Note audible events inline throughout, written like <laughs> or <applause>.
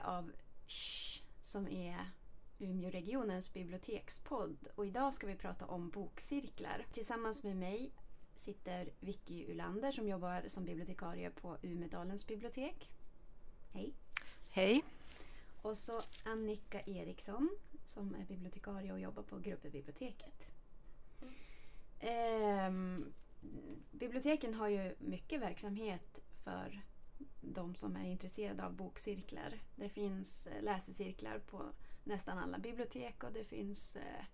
av Shh, som är Umeåregionens bibliotekspodd och idag ska vi prata om bokcirklar. Tillsammans med mig sitter Vicky Ulander som jobbar som bibliotekarie på Umedalens bibliotek. Hej! Hej! Och så Annika Eriksson som är bibliotekarie och jobbar på Gruppebiblioteket. Ehm, biblioteken har ju mycket verksamhet för de som är intresserade av bokcirklar. Det finns eh, läsecirklar på nästan alla bibliotek och det finns eh,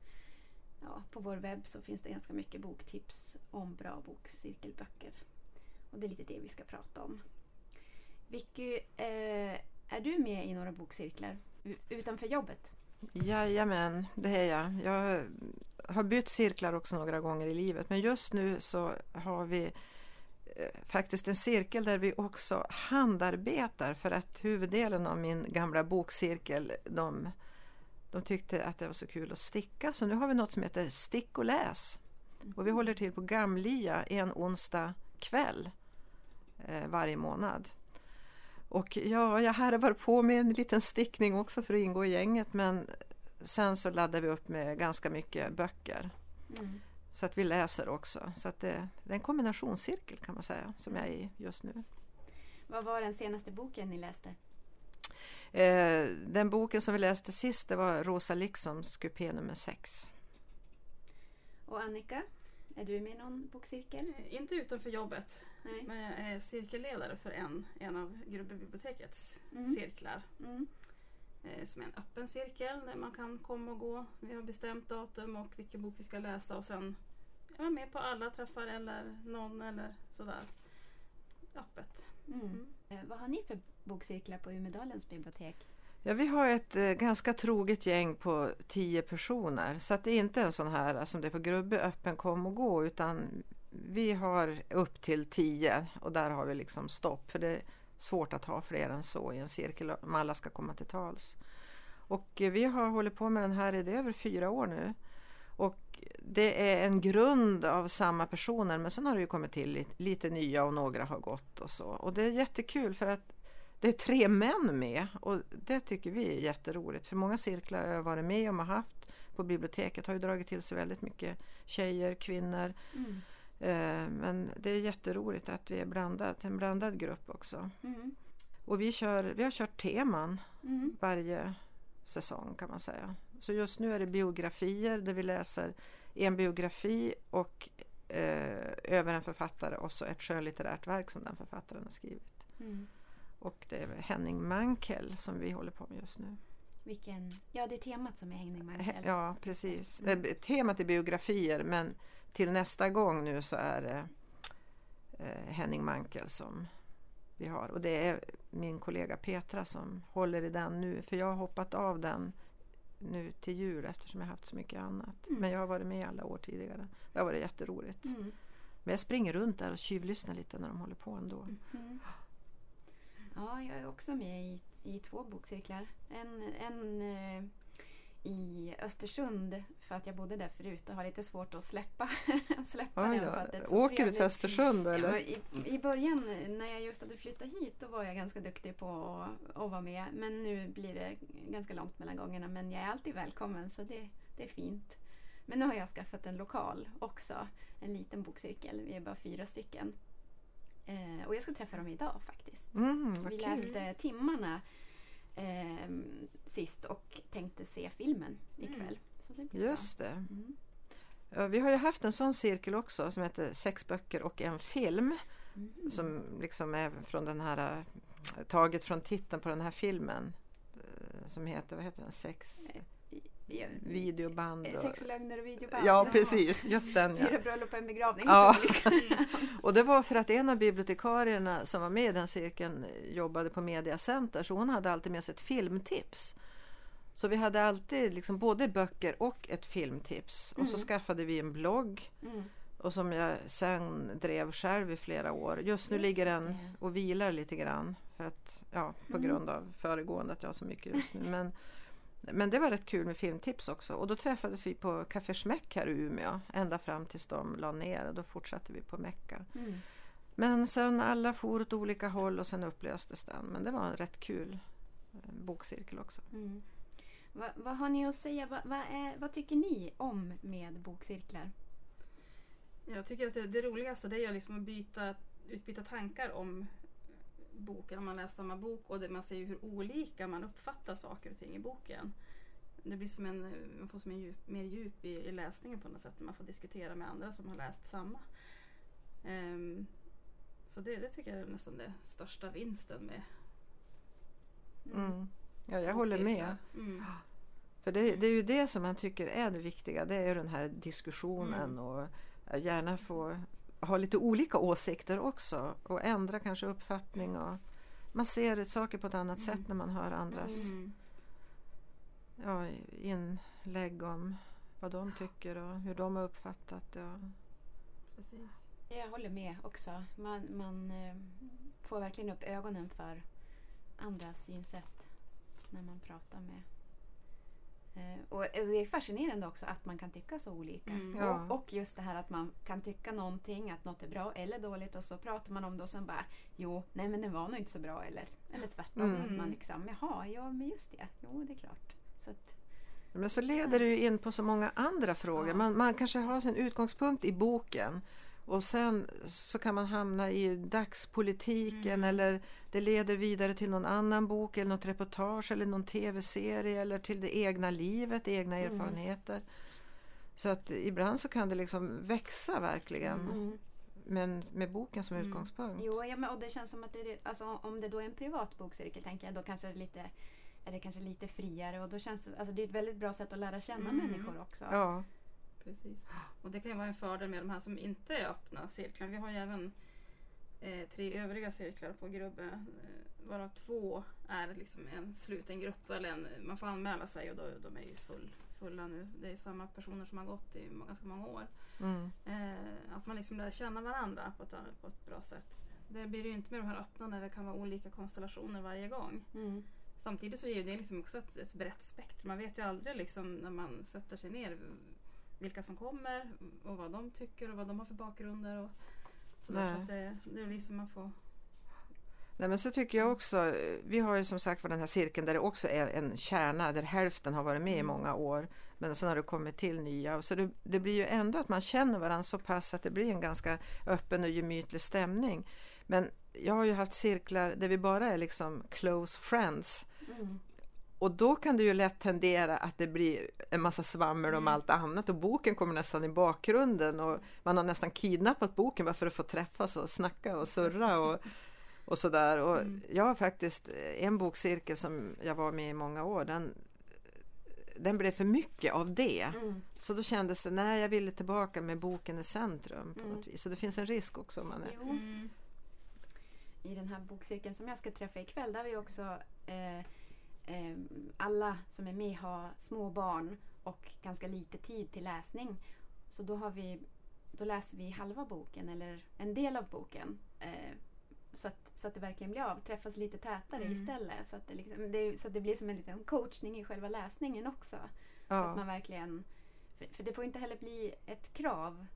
ja, på vår webb så finns det ganska mycket boktips om bra bokcirkelböcker. Och det är lite det vi ska prata om. Vicky, eh, är du med i några bokcirklar utanför jobbet? Jajamän, det är jag. Jag har bytt cirklar också några gånger i livet men just nu så har vi faktiskt en cirkel där vi också handarbetar för att huvuddelen av min gamla bokcirkel de, de tyckte att det var så kul att sticka så nu har vi något som heter Stick och läs. Och vi håller till på Gamlia en onsdag kväll eh, varje månad. Och ja, jag harvar på med en liten stickning också för att ingå i gänget men sen så laddar vi upp med ganska mycket böcker. Mm. Så att vi läser också. Så att det, det, är en kombinationscirkel kan man säga som jag är i just nu. Vad var den senaste boken ni läste? Eh, den boken som vi läste sist det var Rosa Liksoms kupé nummer 6. Och Annika, är du med i någon bokcirkel? Eh, inte utanför jobbet. Nej. Men jag är cirkelledare för en, en av Grubbebibliotekets mm. cirklar. Mm. Eh, som är en öppen cirkel där man kan komma och gå. Vi har bestämt datum och vilken bok vi ska läsa och sen är man med på alla träffar eller någon eller sådär. Öppet. Mm. mm. Eh, vad har ni för bokcirklar på Umedalens bibliotek? Ja, vi har ett eh, ganska troget gäng på tio personer så att det är inte en sån här som det är på Grubbe öppen kom och gå utan vi har upp till tio och där har vi liksom stopp för det är svårt att ha fler än så i en cirkel om alla ska komma till tals. Och eh, vi har hållit på med den här i över fyra år nu. Och det är en grund av samma personer men sen har det ju kommit till lite, lite nya och några har gått och så. Och det är jättekul för att det är tre män med och det tycker vi är jätteroligt. För många cirklar jag har varit med om och haft på biblioteket har ju dragit till sig väldigt mycket tjejer, kvinnor. Mm. Eh, men det är jätteroligt att vi är blandat, en blandad grupp också. Mm. Och vi, kör, vi har kört teman mm. varje säsong kan man säga. Så just nu är det biografier där vi läser en biografi och eh, över en författare och så ett skönlitterärt verk som den författaren har skrivit. Mm. Och det är Henning Mankell som vi håller på med just nu. Vilken, ja det är temat som är Henning Mankell. Ja precis. Mm. Temat är biografier men till nästa gång nu så är det eh, Henning Mankel som vi har. Och det är min kollega Petra som håller i den nu. För jag har hoppat av den nu till jul eftersom jag haft så mycket annat. Mm. Men jag har varit med alla år tidigare. Det har varit jätteroligt. Mm. Men jag springer runt där och tjuvlyssnar lite när de håller på ändå. Mm. Ja, jag är också med i, i två bokcirklar. En, en eh, i Östersund för att jag bodde där förut och har lite svårt att släppa, <laughs> släppa Oj, den. Åker du till Östersund eller? Ja, i, I början när jag just hade flyttat hit då var jag ganska duktig på att, att vara med. Men nu blir det ganska långt mellan gångerna. Men jag är alltid välkommen så det, det är fint. Men nu har jag skaffat en lokal också. En liten bokcirkel. Vi är bara fyra stycken. Eh, och jag ska träffa dem idag faktiskt. Mm, Vi kul. läste timmarna eh, sist och tänkte se filmen ikväll. Mm. Så det Just bra. det. Mm. Ja, vi har ju haft en sån cirkel också som heter Sex böcker och en film. Mm. Som liksom är från den här taget från titeln på den här filmen. Eh, som heter, vad heter den? Sex... Eh, videoband. Och... Sex lögner och videoband. Ja, precis. Just den. Ja. Fyra bröllop och en begravning. Ja. <laughs> och det var för att en av bibliotekarierna som var med i den cirkeln jobbade på Mediacenter så hon hade alltid med sig ett filmtips. Så vi hade alltid liksom både böcker och ett filmtips. Mm. Och så mm. skaffade vi en blogg. Mm. Och som jag sen drev själv i flera år. Just nu just ligger den och vilar lite grann. För att, ja, på mm. grund av föregående att jag har så mycket just nu. Men, men det var rätt kul med filmtips också. Och då träffades vi på Café Schmeck här i Umeå. Ända fram tills de la ner och då fortsatte vi på Mecka. Mm. Men sen alla for åt olika håll och sen upplöstes den. Men det var rätt kul. bokcirkel också. Mm. Va, vad har ni att säga? Va, va är, vad tycker ni om med bokcirklar? Jag tycker att det, det roligaste det är liksom att byta, utbyta tankar om boken, om man läser samma bok och det, man ser hur olika man uppfattar saker och ting i boken. Det blir som en, man får som en djup, mer djup i, i, läsningen på något sätt när man får diskutera med andra som har läst samma. Um, så det, det, tycker jag är nästan det största vinsten med mm. Ja, jag håller med. Mm. För det, det, är ju det som man tycker är det viktiga. Det är ju den här diskussionen mm. och gärna få ha lite olika åsikter också och ändra kanske uppfattning. Och man ser saker på ett annat mm. sätt när man hör andras mm. ja, inlägg om vad de tycker och hur de har uppfattat det. Precis. Jag håller med också. Man, man eh, får verkligen upp ögonen för andras synsätt när man pratar med och det är fascinerande också att man kan tycka så olika. Mm, ja. och, och, just det här att man kan tycka någonting, att något är bra eller dåligt och så pratar man om det och sen bara Jo, nej men det var nog inte så bra eller, eller tvärtom. Mm. man liksom, jaha, ja men just det, jo det är klart. Så att, men så leder det ju in på så många andra frågor. Ja. Man, man kanske har sin utgångspunkt i boken och sen så kan man hamna i dagspolitiken mm. eller det leder vidare till någon annan bok eller något reportage eller någon tv-serie eller till det egna livet, egna mm. erfarenheter. Så att ibland så kan det liksom växa verkligen. Mm. Men med boken som mm. utgångspunkt. Jo, ja, men, och det känns som att det är, alltså, om det då är en privat bokcirkel tänker jag, då kanske det är lite är det kanske lite friare och då känns alltså det är ett väldigt bra sätt att lära känna mm. människor också. Ja. Precis. <gasps> Och det kan ju vara en fördel med de här som inte är öppna cirklar. Vi har ju även eh, tre övriga cirklar på Grubbe. Eh, varav två är liksom en sluten grupp. Eller en, man får anmäla sig och då, de är ju full, fulla nu. Det är samma personer som har gått i ganska många år. Mm. Eh, att man liksom lär känna varandra på ett, på ett bra sätt. Det blir ju inte med de här öppna när det kan vara olika konstellationer varje gång. Mm. Samtidigt så är det liksom också ett, ett brett spektrum. Man vet ju aldrig liksom när man sätter sig ner vilka som kommer och vad de tycker och vad de har för bakgrunder. Och sådär, så att det, det är liksom man får Nej men så tycker jag också. Vi har ju som sagt var den här cirkeln där det också är en kärna där hälften har varit med i mm. många år. Men sen har det kommit till nya. Så det, det, blir ju ändå att man känner varandra så pass att det blir en ganska öppen och gemytlig stämning. Men jag har ju haft cirklar där vi bara är liksom close friends. Mm. Och då kan det ju lätt tendera att det blir en massa svammel om mm. allt annat och boken kommer nästan i bakgrunden och man har nästan kidnappat boken bara för att få träffas och snacka och surra och, <laughs> och sådär. Och mm. Jag har faktiskt en bokcirkel som jag var med i många år, den, den blev för mycket av det. Mm. Så då kändes det, nej jag ville tillbaka med boken i centrum på något mm. vis. Så det finns en risk också om man är... Mm. I den här bokcirkeln som jag ska träffa ikväll, där har vi också eh, eh, alla som är med har små barn och ganska lite tid till läsning. Så då, har vi, då läser vi halva boken eller en del av boken. Eh, så, att, så att det verkligen blir av. Träffas lite tätare mm. istället. Så att, det liksom, det, så att det blir som en liten coachning i själva läsningen också. Ja. Så att man verkligen, för, för, det får inte heller bli ett krav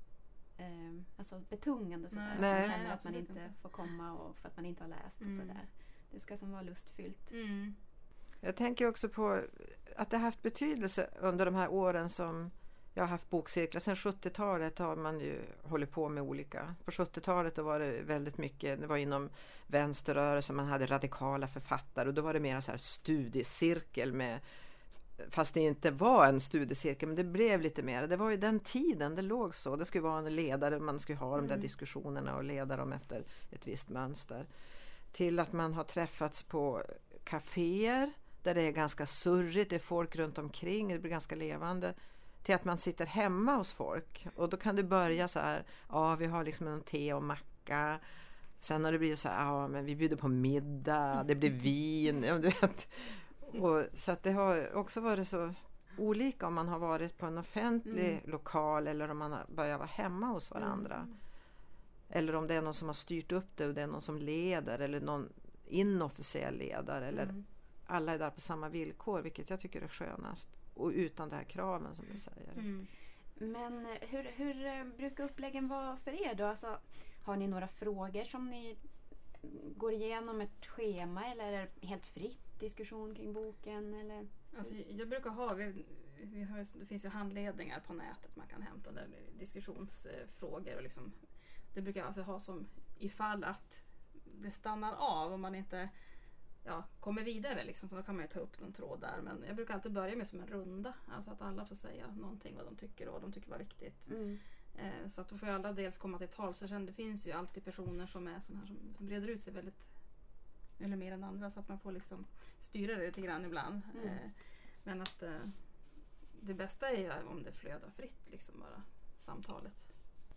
eh, alltså betungande sådär. Nej. Man känner att man inte, inte får komma och för att man inte har läst mm. och sådär. Det ska som vara lustfyllt. Mm. Jag tänker också på att det har haft betydelse under de här åren som jag har haft bokcirklar. Sen 70-talet har man ju hållit på med olika. På 70-talet då var det väldigt mycket, det var inom vänsterrörelsen, man hade radikala författare och då var det mer så här studiecirkel med Fast det inte var en studiecirkel, men det blev lite mer. Det var ju den tiden det låg så. Det skulle vara en ledare, man skulle ha de där mm. diskussionerna och leda dem efter ett visst mönster. Till att man har träffats på kaféer där det är ganska surrigt, det är folk runt omkring, det blir ganska levande till att man sitter hemma hos folk och då kan det börja så här, ja vi har liksom en te och macka Sen har det blivit så här, ja men vi bjuder på middag, det blir vin, ja, du vet. Och, så att det har också varit så olika om man har varit på en offentlig mm. lokal eller om man har börjat vara hemma hos varandra. Mm. Eller om det är någon som har styrt upp det och det är någon som leder eller någon inofficiell ledare. Eller mm alla är där på samma villkor vilket jag tycker är skönast. Och utan de här kraven som du säger. Mm. Men hur, hur eh, brukar uppläggen vara för er då? Alltså, har ni några frågor som ni går igenom ett schema eller är det helt fritt? diskussion kring boken? Eller? Alltså, jag brukar ha, vi, vi har, det finns ju handledningar på nätet man kan hämta där diskussionsfrågor. Och liksom, det brukar jag alltså ha som ifall att det stannar av och man inte ja, kommer vidare. Liksom, så då kan man ju ta upp någon tråd där. Men jag brukar alltid börja med som en runda. Alltså att alla får säga någonting vad de tycker och vad de tycker var viktigt. Mm. Eh, så att då får ju alla dels komma till tal. Så det finns ju alltid personer som är såna här som, som breder ut sig väldigt eller mer än andra så att man får liksom styra det lite grann ibland. Mm. Eh, men att eh, det bästa är ju om det flödar fritt liksom bara samtalet.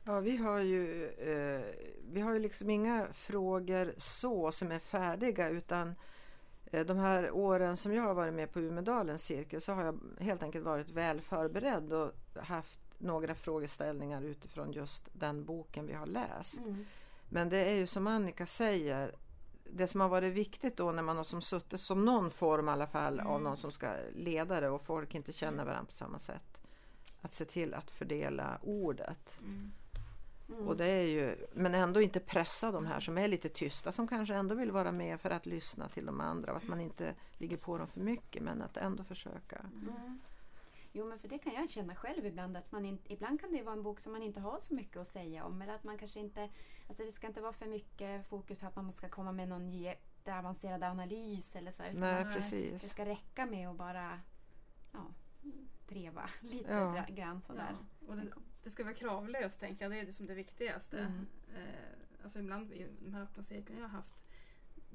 Ja, vi har ju, eh, vi har ju liksom inga frågor så som är färdiga utan de här åren som jag har varit med på Umedalens cirkel så har jag helt enkelt varit väl förberedd och haft några frågeställningar utifrån just den boken vi har läst. Mm. Men det är ju som Annika säger, det som har varit viktigt då när man har som suttit som någon form i alla fall mm. av någon som ska leda det och folk inte känner mm. varandra på samma sätt. Att se till att fördela ordet. Mm. Mm. Och det är ju, men ändå inte pressa de här som är lite tysta som kanske ändå vill vara med för att lyssna till de andra och att man inte ligger på dem för mycket men att ändå försöka. Mm. Jo men för det kan jag känna själv ibland att man inte, ibland kan det vara en bok som man inte har så mycket att säga om eller att man kanske inte, alltså det ska inte vara för mycket fokus på att man ska komma med någon jätteavancerad analys eller så. Utan Nej, precis. Det ska räcka med att bara ja, treva lite ja. grann sådär. Ja. Och det, det, ska vara kravlöst tänker jag, det är det som det viktigaste. Mm. Eh, alltså ibland i de här öppna cirklarna jag har haft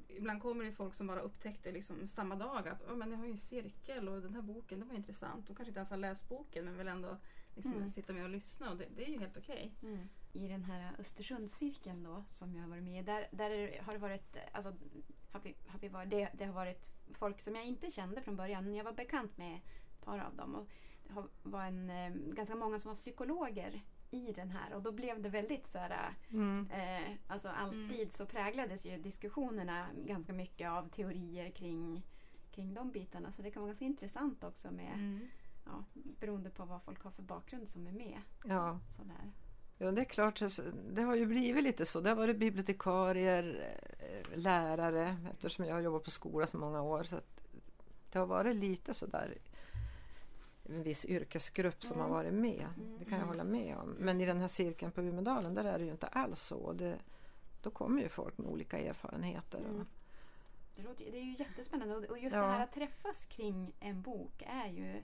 ibland kommer det folk som bara upptäckte liksom samma dag att oh, men jag har ju en cirkel och den här boken det var intressant. De kanske inte ens har läst boken men vill ändå liksom mm. sitta med och lyssna och det, det är ju helt okej. Okay. Mm. I den här Östersundscirkeln då som jag har varit med i, där, där har det varit, alltså, har vi, har vi varit, det, det har varit folk som jag inte kände från början men jag var bekant med ett par av dem. Och var en, eh, ganska många som var psykologer i den här och då blev det väldigt så här, mm. eh, alltså alltid mm. så präglades ju diskussionerna ganska mycket av teorier kring, kring de bitarna så det kan vara ganska intressant också med mm. ja, beroende på vad folk har för bakgrund som är med. Ja. Sådär. Ja, det är klart. Det har ju blivit lite så. Det har varit bibliotekarier, eh, lärare eftersom jag har jobbat på skola så många år. Så det har varit lite sådär en viss yrkesgrupp som mm. har varit med. Det kan jag mm. hålla med om. Men i den här cirkeln på Umedalen där är det ju inte alls så. Det, då kommer ju folk med olika erfarenheter. Mm. Det, låter, det är ju jättespännande och just ja. det här att träffas kring en bok är ju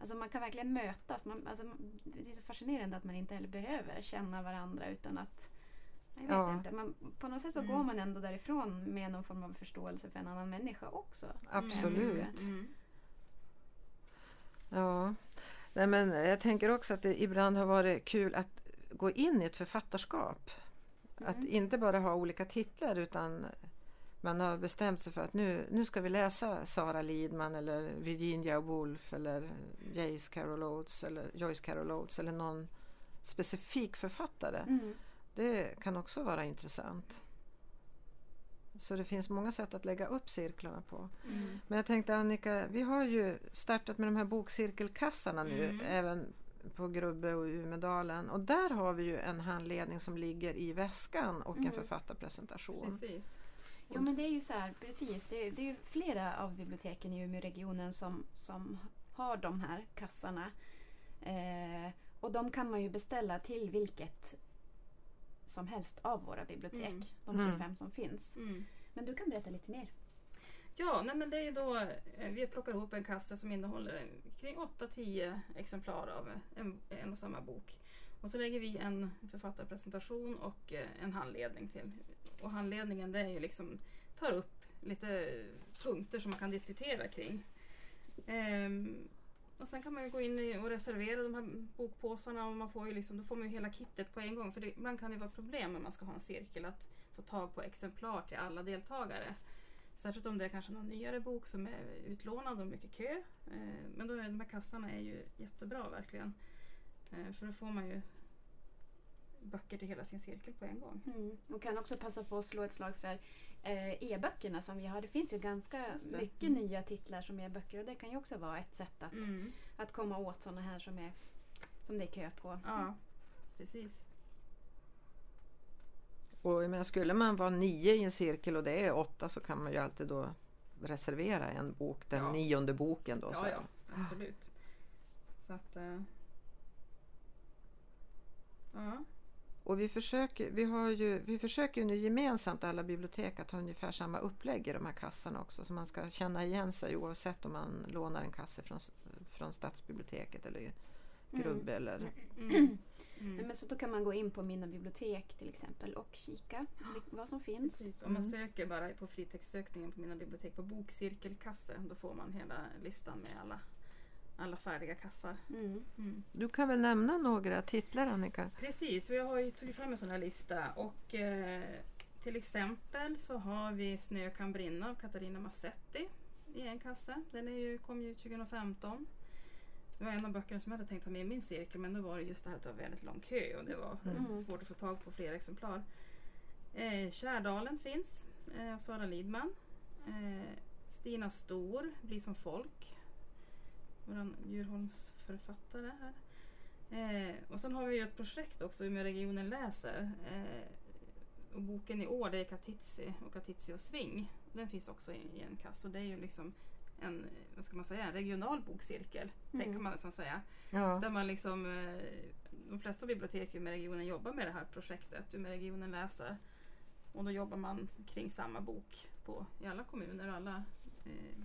Alltså man kan verkligen mötas. Man, alltså, det är så fascinerande att man inte heller behöver känna varandra utan att jag vet ja. inte. Man, på något sätt så mm. går man ändå därifrån med någon form av förståelse för en annan människa också. Absolut. Mm. Ja, Nej, men jag tänker också att det ibland har varit kul att gå in i ett författarskap. Mm. Att inte bara ha olika titlar utan man har bestämt sig för att nu, nu ska vi läsa Sara Lidman eller Virginia Woolf eller Joyce Carol Oates eller Joyce Carol Oates eller någon specifik författare. Mm. Det kan också vara intressant. Så det finns många sätt att lägga upp cirklarna på. Mm. Men jag tänkte Annika, vi har ju startat med de här bokcirkelkassarna nu mm. även på Grubbe och Umedalen och där har vi ju en handledning som ligger i väskan och mm. en författarpresentation. Precis. Jo men det är ju så här, precis. Det är, det är ju flera av biblioteken i Umeåregionen som, som har de här kassarna. Eh, och de kan man ju beställa till vilket som helst av våra bibliotek. Mm. De 25 mm. som finns. Mm. Men du kan berätta lite mer. Ja, nej men det är då eh, vi plockar ihop en kasse som innehåller kring 8-10 exemplar av en, en och samma bok. Och så lägger vi en författarpresentation och eh, en handledning till. Och handledningen det är ju liksom, tar upp lite punkter som man kan diskutera kring. Ehm, och sen kan man ju gå in och reservera de här bokpåsarna och man får ju liksom, då får man ju hela kittet på en gång. För det, ibland kan det vara problem när man ska ha en cirkel att få tag på exemplar till alla deltagare. Särskilt om det är kanske någon nyare bok som är utlånad och mycket kö. Eh, men då är de här kassarna är ju jättebra verkligen. Eh, för då får man ju böcker till hela sin cirkel på en gång. Mm. Och kan också passa på att slå ett slag för e-böckerna som vi har. Det finns ju ganska mycket mm. nya titlar som e-böcker och det kan ju också vara ett sätt att, mm. att komma åt sådana här som, är, som det är kö på. Ja, precis. Och men skulle man vara nio i en cirkel och det är åtta så kan man ju alltid då reservera en bok, den ja. nionde boken då. Ja, så. ja absolut. Så att... Uh... Ja. Och vi försöker, vi, har ju, vi försöker ju nu gemensamt alla bibliotek att ha ungefär samma upplägg i de här kassorna också så man ska känna igen sig oavsett om man lånar en kasse från, från stadsbiblioteket eller Grubbe mm. eller... Mm. Mm. Men så då kan man gå in på Mina bibliotek till exempel och kika vad som finns. Precis. Om man mm. söker bara på fritextsökningen på Mina bibliotek på bokcirkelkasse då får man hela listan med alla alla färdiga kassar. Mm. Mm. Du kan väl nämna några titlar Annika? Precis, jag har ju tagit fram en sån här lista och eh, till exempel så har vi Snö kan brinna av Katarina Massetti i en kasse. Den är ju, kom ju 2015. Det var en av böckerna som jag hade tänkt ha med i min cirkel men då var det just det här att det var väldigt lång kö och det var mm. <laughs> svårt att få tag på fler exemplar. Eh, Kärdalen finns eh, av Sara Lidman. Eh, Stina Stor, Bli som folk vår Djurholmsförfattare här. Eh, och sen har vi ju ett projekt också med Regionen läser. Eh, och boken i år det är Katitzi och Katitzi och Sving. Den finns också i, i en kast och det är ju liksom en, vad ska man säga, en regional bokcirkel. Mm. Tänker man nästan säga. Ja. Där man liksom, eh, de flesta bibliotek med regionen jobbar med det här projektet, med regionen läser. Och då jobbar man kring samma bok på, i alla kommuner och alla eh,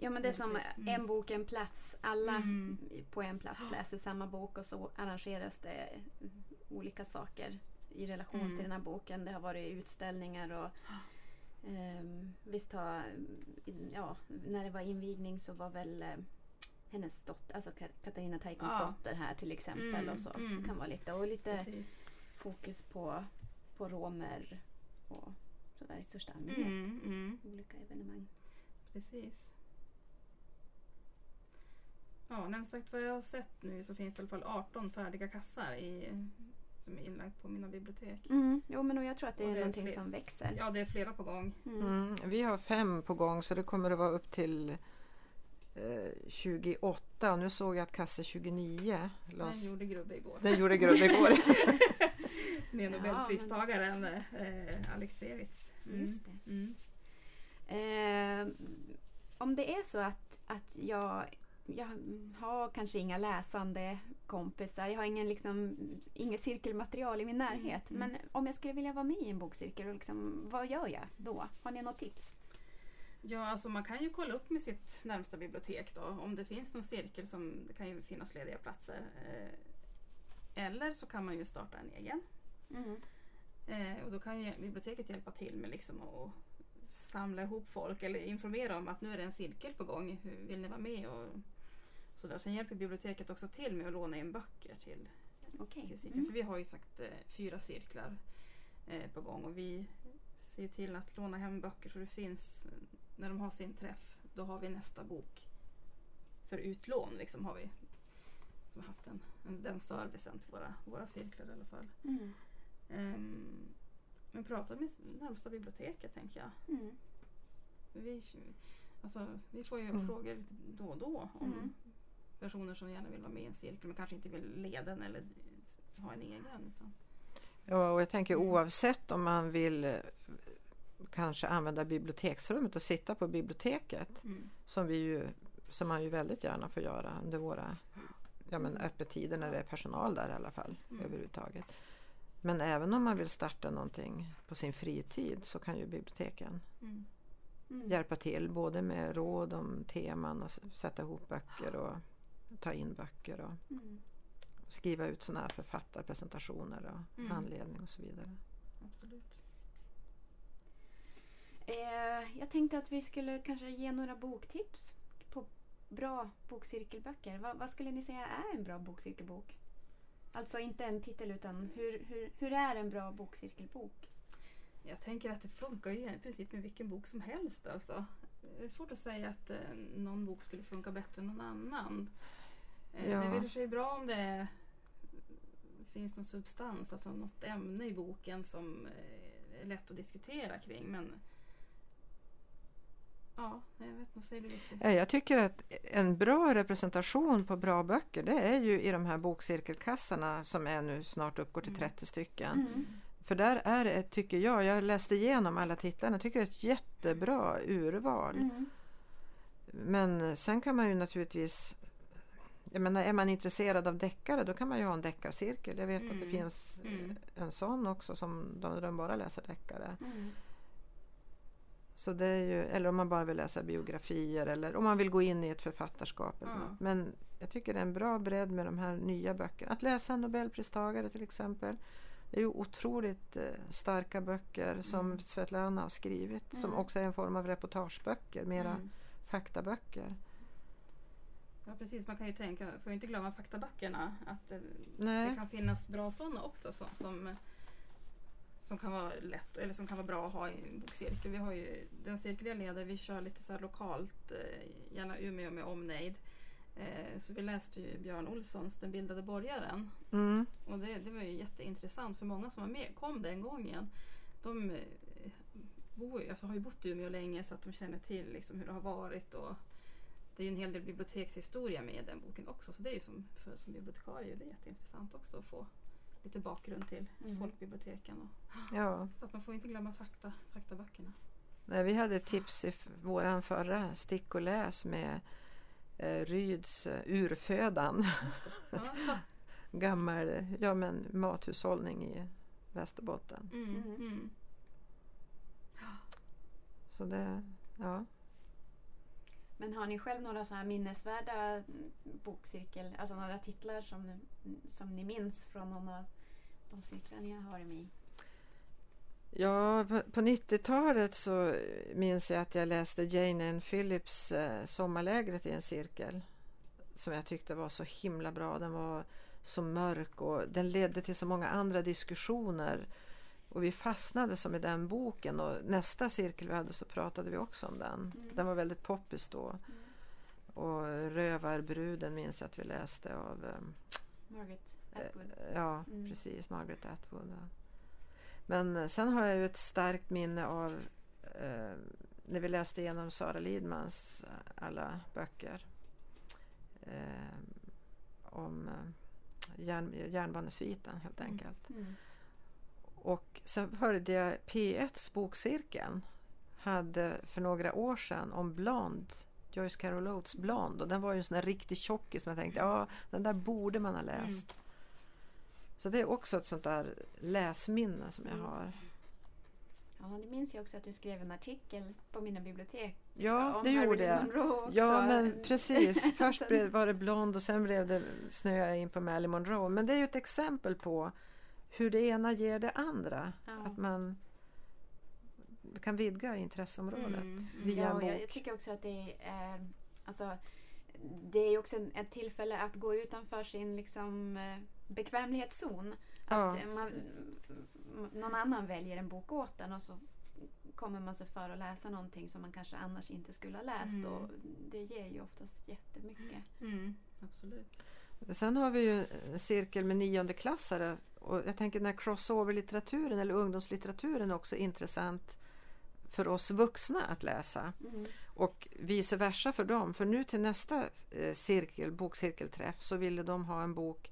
Ja men det är som mm. en bok, en plats. Alla mm. på en plats <gasps> läser samma bok och så arrangeras det olika saker i relation mm. till den här boken. Det har varit utställningar och um, <gasps> visst har, ja, när det var invigning så var väl uh, hennes dotter, alltså Katarina Taikons ja. dotter här till exempel mm, och så. Mm. kan vara lite och lite Precis. fokus på, på romer och sådär i största allmänhet. Mm. Olika evenemang. Precis. Ja, nej, sagt vad jag har sett nu så finns det i alla fall 18 färdiga kassar i, som är inlagt på mina bibliotek. Mm, jo, men jag tror att det är, det är någonting fler, som växer. Ja, det är flera på gång. Mm. Mm, vi har fem på gång så det kommer att vara upp till eh, 28 och nu såg jag att kasse 29 Den gjorde Grubbe igår. Den gjorde Grubbe igår. <laughs> Med Nobelpristagaren ja, men... eh, Alex Revitz. Mm. Just det. Mm. Eh, om det är så att, att jag jag har kanske inga läsande kompisar. Jag har ingen, liksom, inget cirkelmaterial i min närhet. Mm. Men om jag skulle vilja vara med i en bokcirkel, liksom, vad gör jag då? Har ni något tips? Ja, alltså man kan ju kolla upp med sitt närmsta bibliotek då om det finns någon cirkel som det kan ju finnas lediga platser. Eh, eller så kan man ju starta en egen. Mm. Eh, och då kan ju biblioteket hjälpa till med liksom att samla ihop folk eller informera om att nu är det en cirkel på gång. Vill ni vara med? Och Sådär. Sen hjälper biblioteket också till med att låna in böcker till, okay. till cirkeln. Mm. För vi har ju sagt eh, fyra cirklar eh, på gång och vi ser till att låna hem böcker så det finns, när de har sin träff, då har vi nästa bok för utlån. Liksom, har vi som haft en, en, den servicen till våra, våra cirklar i alla fall. Mm. Um, men prata med närmsta biblioteket tänker jag. Mm. Vi, alltså, vi får ju mm. frågor lite då och då om mm personer som gärna vill vara med i en cirkel men kanske inte vill leda den eller ha en egen. Utan... Ja, och jag tänker oavsett om man vill eh, kanske använda biblioteksrummet och sitta på biblioteket mm. som, vi ju, som man ju väldigt gärna får göra under våra ja, men öppettider när det är personal där i alla fall mm. överhuvudtaget. Men även om man vill starta någonting på sin fritid så kan ju biblioteken mm. Mm. hjälpa till både med råd om teman och sätta ihop böcker och ta in böcker och mm. skriva ut sådana här författarpresentationer och mm. handledning och så vidare. Absolut. Eh, jag tänkte att vi skulle kanske ge några boktips på bra bokcirkelböcker. Va, vad skulle ni säga är en bra bokcirkelbok? Alltså inte en titel utan hur, hur, hur är en bra bokcirkelbok? Jag tänker att det funkar ju i princip med vilken bok som helst. Alltså. Det är svårt att säga att eh, någon bok skulle funka bättre än någon annan. Eh, ja. Det är väl sig bra om det finns någon substans, alltså något ämne i boken som eh, är lätt att diskutera kring. Men Ja, jag vet vad säger du Vicky? Jag tycker att en bra representation på bra böcker det är ju i de här bokcirkelkassarna som är nu snart uppgår till 30 mm. stycken. Mm. För där är det, tycker jag, jag läste igenom alla titlarna, jag tycker det är ett jättebra urval. Mm. Men sen kan man ju naturligtvis jag menar, är man intresserad av deckare då kan man ju ha en deckarcirkel. Jag vet mm. att det mm. finns mm. en sån också som de, de bara läser deckare. Mm. Så det är ju, eller om man bara vill läsa biografier eller om man vill gå in i ett författarskap. Eller något. Men jag tycker det är en bra bredd med de här nya böckerna. Att läsa en nobelpristagare till exempel. Det är ju otroligt eh, starka böcker som mm. Svetlana har skrivit som mm. också är en form av reportageböcker, mera faktaböcker. Ja precis, man kan ju tänka, får inte glömma faktaböckerna, att det, det kan finnas bra sådana också som, som, som, kan vara lätt eller som kan vara bra att ha i en bokcirkel. Vi har ju den cirkel jag leder, vi kör lite så lokalt, eh, gärna Umeå med omnejd. Eh, så vi läste ju Björn Olssons Den bildade borgaren. Mm. Och det, det, var ju jätteintressant för många som var med, kom den gången. De eh, bor, alltså har ju bott i Umeå länge så att de känner till liksom hur det har varit. Och det är ju en hel del bibliotekshistoria med i den boken också. Så det är ju som, för, som bibliotekarie det är jätteintressant också att få lite bakgrund till mm. folkbiblioteken. Och, ja. Så att man får inte glömma fakta, faktaböckerna. Nej, vi hade ett tips i våran förra Stick och läs med eh, Ryds eh, Urfödan. <laughs> Gammal ja, men mathushållning i Västerbotten. Mm. Mm. mm. Så det, ja. Men har ni själv några så här minnesvärda bokcirkel, alltså några titlar som, som ni minns från någon av de cirklar ni har varit med i? Ja, på, på 90-talet så minns jag att jag läste Jane N. Phillips eh, Sommarlägret i en cirkel. Som jag tyckte var så himla bra. Den var så mörk och den ledde till så många andra diskussioner. Och vi fastnade som i den boken och nästa cirkel vi hade så pratade vi också om den. Mm. Den var väldigt poppis då. Mm. Och Rövarbruden minns jag att vi läste av um, Margaret Atwood. Ja, mm. precis. Margaret Atwood. Ja. Men eh, sen har jag ju ett starkt minne av eh, när vi läste igenom Sara Lidmans eh, alla böcker. Eh, om eh, järn, järnbanesviten helt mm. enkelt. Mm. Och sen hörde jag P1s bokcirkeln hade för några år sedan om Blond Joyce Carol Oates Blond och den var ju en sån där riktig tjockis som jag tänkte ja den där borde man ha läst. Mm. Så det är också ett sånt där läsminne som jag mm. har. Ja, det minns jag också att du skrev en artikel på mina bibliotek. Ja, det gjorde jag. Ja, men <laughs> precis. Först var det Blond och sen blev det snöa in på Marilyn Monroe. Men det är ju ett exempel på hur det ena ger det andra. Ja. Att man kan vidga intresseområdet mm. via ja, en bok. Jag tycker också att det är, alltså, det är också ett tillfälle att gå utanför sin liksom, eh, bekvämlighetszon. Att ja. man, någon annan väljer en bok åt en och så kommer man sig för att läsa någonting som man kanske annars inte skulle ha läst. Mm. Och det ger ju oftast jättemycket. Mm, absolut. Sen har vi ju en cirkel med niondeklassare och jag tänker den här crossover-litteraturen eller ungdomslitteraturen är också intressant för oss vuxna att läsa. Mm. Och vice versa för dem. För nu till nästa eh, cirkel, bokcirkelträff så ville de ha en bok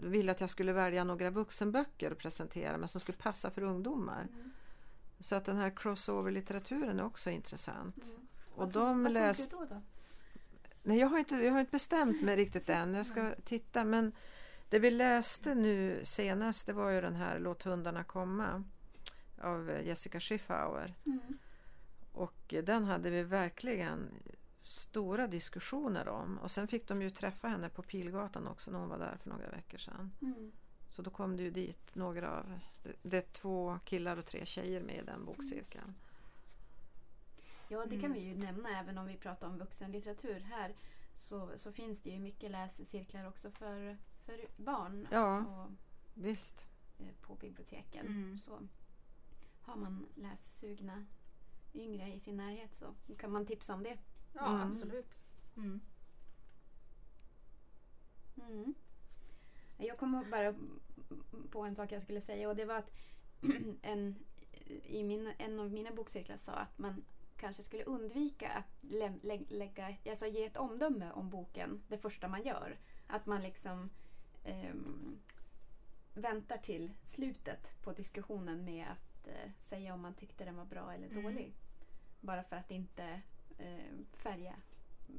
ville att jag skulle välja några vuxenböcker att presentera men som skulle passa för ungdomar. Mm. Så att den här crossover-litteraturen är också intressant. Mm. Och vad, de vad läst... du då? då? Nej, jag har, inte, jag har inte bestämt mig riktigt än. Jag ska titta. Men det vi läste nu senast det var ju den här Låt hundarna komma av Jessica Schiffauer. Mm. Och den hade vi verkligen stora diskussioner om. Och sen fick de ju träffa henne på Pilgatan också när hon var där för några veckor sedan. Mm. Så då kom det ju dit några av, det, är två killar och tre tjejer med i den bokcirkeln. Ja, det kan mm. vi ju nämna även om vi pratar om vuxenlitteratur här. Så, så finns det ju mycket läscirklar också för, för barn. Ja, och, visst. Eh, på biblioteken. Mm. Så har man lässugna yngre i sin närhet så kan man tipsa om det. Ja, mm. absolut. Mm. Mm. Jag kom bara på en sak jag skulle säga och det var att <clears throat> en, i min, en av mina bokcirklar sa att man kanske skulle undvika att lä, lä, lägga, alltså ge ett omdöme om boken det första man gör. Att man liksom um, väntar till slutet på diskussionen med att eh, säga om man tyckte den var bra eller mm. dålig. Bara för att inte eh, färga eh,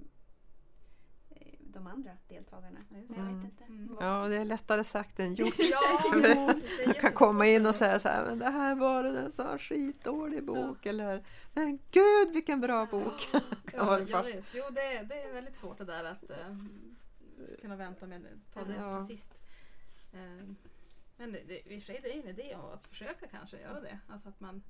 de andra deltagarna. Ja, jag vet inte. Mm. Ja, det är lättare sagt än gjort. <laughs> ja, man kan komma in och säga så här, men det här var en sån skitdålig bok. Ja. Eller, men gud vilken bra bok. Ja, <laughs> ja, ja visst. Jo, det, det är väldigt svårt det där att uh, kunna vänta med ta det ja. till sist. Uh, men det, det, i och för sig det är en idé att försöka kanske göra det. Alltså att man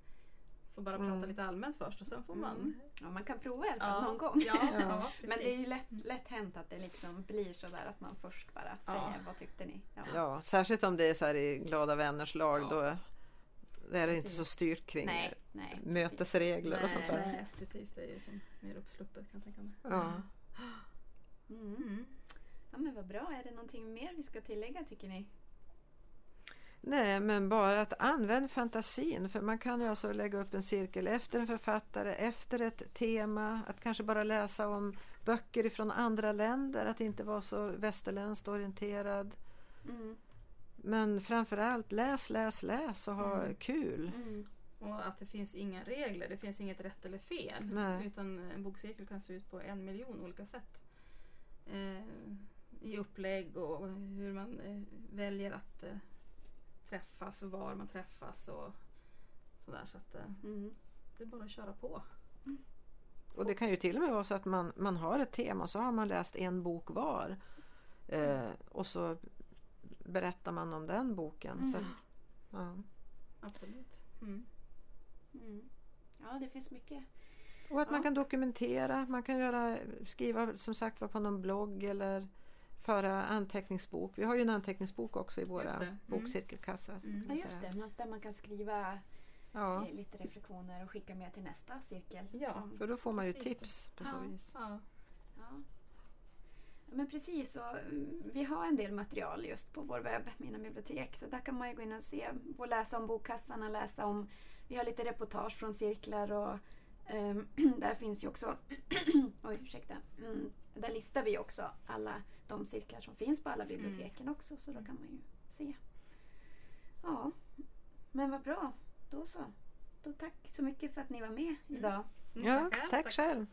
får bara prata mm. lite allmänt först och sen får man... Mm. Ja, man kan prova i alla fall ja. någon gång. Ja, <laughs> ja, Men det är ju lätt, lätt hänt att det liksom blir sådär att man först bara säger vad tyckte ni? Ja. särskilt om det är så här i glada vänners lag då är det inte så styrt kring nej, nej, mötesregler nej, och sånt där. Nej, precis. Det är ju som mer uppsluppet kan jag tänka mig. Ja. Mm. mm. Ja men vad bra. Är det någonting mer vi ska tillägga tycker ni? Nej, men bara att använda fantasin. För man kan ju alltså lägga upp en cirkel efter en författare, efter ett tema. Att kanske bara läsa om böcker ifrån andra länder. Att inte vara så västerländskt orienterad. Mm. Men framförallt läs, läs, läs och ha mm. kul. Mm. Och att det finns inga regler, det finns inget rätt eller fel. Nej. Utan en bokcirkel kan se ut på en miljon olika sätt. Eh, I upplägg och hur man eh, väljer att eh, träffas och var man träffas och sådär. Så att, eh, mm. det är bara att köra på. Mm. Och det kan ju till och med vara så att man, man har ett tema och så har man läst en bok var. Eh, och så berättar man om den boken. Mm. Så, ja. Absolut. Mm. Mm. Ja, det finns mycket. Och att ja. man kan dokumentera, man kan göra, skriva som sagt var på någon blogg eller föra anteckningsbok. Vi har ju en anteckningsbok också i våra mm. bokcirkelkassar. Mm. Ja, just det. där man kan skriva ja. lite reflektioner och skicka med till nästa cirkel. Ja, som, för då får man ju tips på så ja. vis. Ja. ja. Men precis, och mm, vi har en del material just på vår webb, Mina bibliotek. Så där kan man ju gå in och se och läsa om bokkassarna, läsa om... Vi har lite reportage från cirklar och um, <clears throat> där finns ju också... <clears throat> oj, ursäkta. Mm, där listar vi också alla de cirklar som finns på alla mm. biblioteken mm. också. Så då kan man ju se. Ja, men vad bra. Då så. Då tack så mycket för att ni var med idag. Mm. Ja, tack, tack själv.